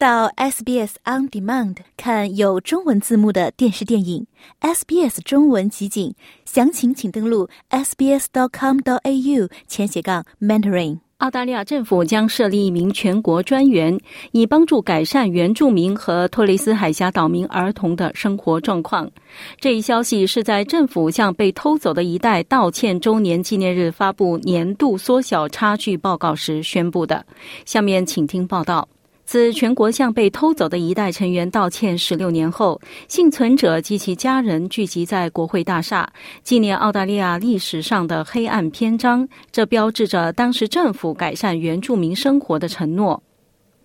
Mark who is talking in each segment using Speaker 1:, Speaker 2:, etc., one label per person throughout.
Speaker 1: 到 SBS On Demand 看有中文字幕的电视电影，SBS 中文集锦，详情请登录 sbs.com.au 前斜杠 mentoring。澳大利亚政府将设立一名全国专员，以帮助改善原住民和托雷斯海峡岛民儿童的生活状况。这一消息是在政府向被偷走的一代道歉周年纪念日发布年度缩小差距报告时宣布的。下面请听报道。自全国向被偷走的一代成员道歉十六年后，幸存者及其家人聚集在国会大厦，纪念澳大利亚历史上的黑暗篇章。这标志着当时政府改善原住民生活的承诺。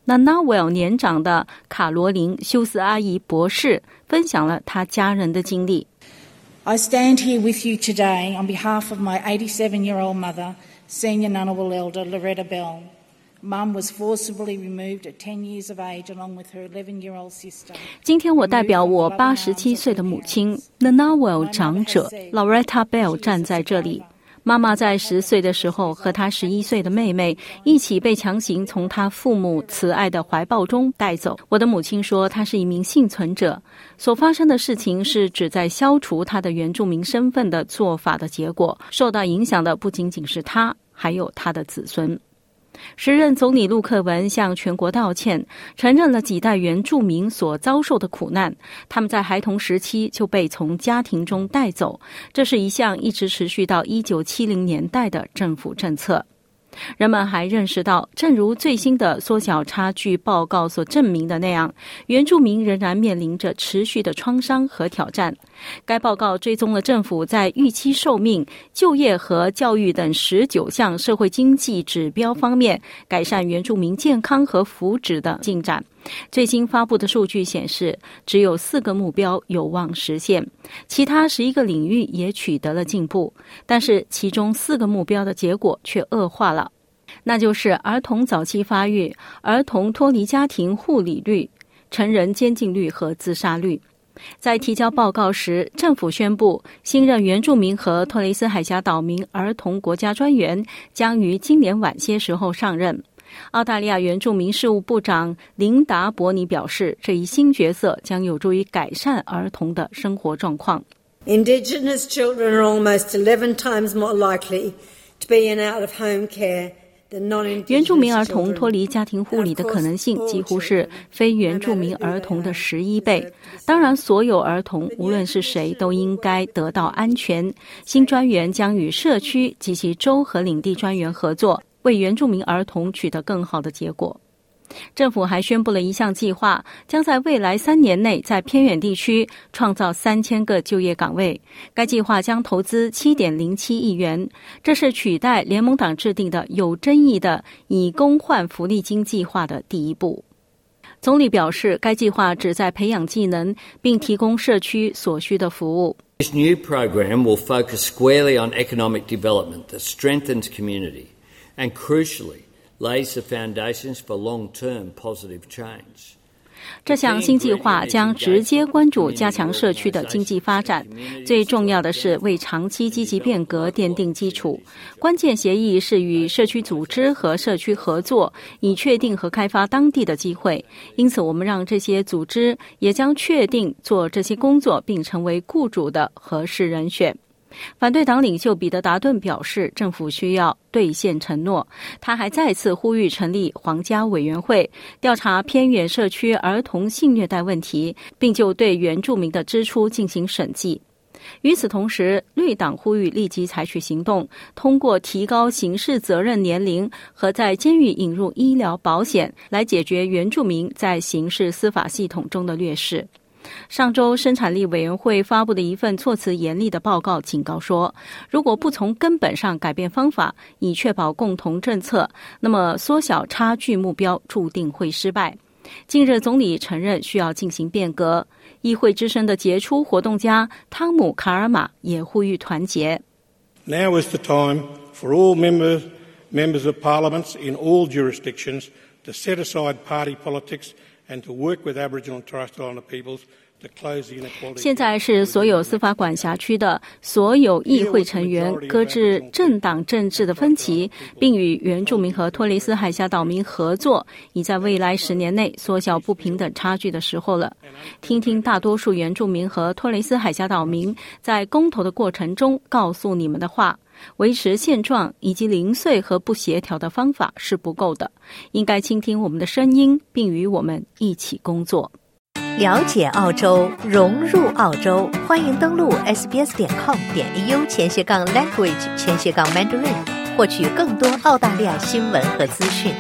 Speaker 1: 那 Nawel 年长的卡罗琳·休斯阿姨博士分享了她家人的经历。
Speaker 2: I stand here with you today on behalf of my 87-year-old mother, Senior Ngunnawal Elder Loretta Bell.
Speaker 1: 今天我代表我八十七岁的母亲 Nanawel 长者 Loretta Bell 站在这里。妈妈在十岁的时候和她十一岁的妹妹一起被强行从她父母慈爱的怀抱中带走。我的母亲说，她是一名幸存者。所发生的事情是旨在消除她的原住民身份的做法的结果。受到影响的不仅仅是她，还有她的子孙。时任总理陆克文向全国道歉，承认了几代原住民所遭受的苦难。他们在孩童时期就被从家庭中带走，这是一项一直持续到一九七零年代的政府政策。人们还认识到，正如最新的缩小差距报告所证明的那样，原住民仍然面临着持续的创伤和挑战。该报告追踪了政府在预期寿命、就业和教育等十九项社会经济指标方面改善原住民健康和福祉的进展。最新发布的数据显示，只有四个目标有望实现，其他十一个领域也取得了进步，但是其中四个目标的结果却恶化了，那就是儿童早期发育、儿童脱离家庭护理率、成人监禁率和自杀率。在提交报告时，政府宣布，新任原住民和托雷斯海峡岛民儿童国家专员将于今年晚些时候上任。澳大利亚原住民事务部长琳达·伯尼表示，这一新角色将有助于改善儿童的生活状况。
Speaker 3: Indigenous children are almost eleven times more likely to be in out-of-home care.
Speaker 1: 原住民儿童脱离家庭护理的可能性几乎是非原住民儿童的十一倍。当然，所有儿童无论是谁都应该得到安全。新专员将与社区及其州和领地专员合作，为原住民儿童取得更好的结果。政府还宣布了一项计划，将在未来三年内在偏远地区创造三千个就业岗位。该计划将投资七点零七亿元，这是取代联盟党制定的有争议的以工换福利金计划的第一步。总理表示，该计划旨在培养技能，并提供社区所需的服务。
Speaker 4: This new program will focus squarely on economic development that strengthens community and crucially. lays the foundations for long-term positive change.
Speaker 1: 这项新计划将直接关注加强社区的经济发展，最重要的是为长期积极变革奠定基础。关键协议是与社区组织和社区合作，以确定和开发当地的机会。因此，我们让这些组织也将确定做这些工作，并成为雇主的合适人选。反对党领袖彼得·达顿表示，政府需要兑现承诺。他还再次呼吁成立皇家委员会，调查偏远社区儿童性虐待问题，并就对原住民的支出进行审计。与此同时，绿党呼吁立即采取行动，通过提高刑事责任年龄和在监狱引入医疗保险，来解决原住民在刑事司法系统中的劣势。上周，生产力委员会发布的一份措辞严厉的报告警告说，如果不从根本上改变方法，以确保共同政策，那么缩小差距目标注定会失败。近日，总理承认需要进行变革。议会之声的杰出活动家汤姆·卡尔玛也呼吁团结。
Speaker 5: Now is the time for all members members of parliaments in all jurisdictions to set aside party politics. And to work with Aboriginal and Torres Strait Islander peoples
Speaker 1: 现在是所有司法管辖区的所有议会成员搁置政党政治的分歧，并与原住民和托雷斯海峡岛民合作，以在未来十年内缩小不平等差距的时候了。听听大多数原住民和托雷斯海峡岛民在公投的过程中告诉你们的话：维持现状以及零碎和不协调的方法是不够的，应该倾听我们的声音，并与我们一起工作。
Speaker 6: 了解澳洲，融入澳洲，欢迎登录 sbs 点 com 点 au 前斜杠 language 前斜杠 mandarin，获取更多澳大利亚新闻和资讯。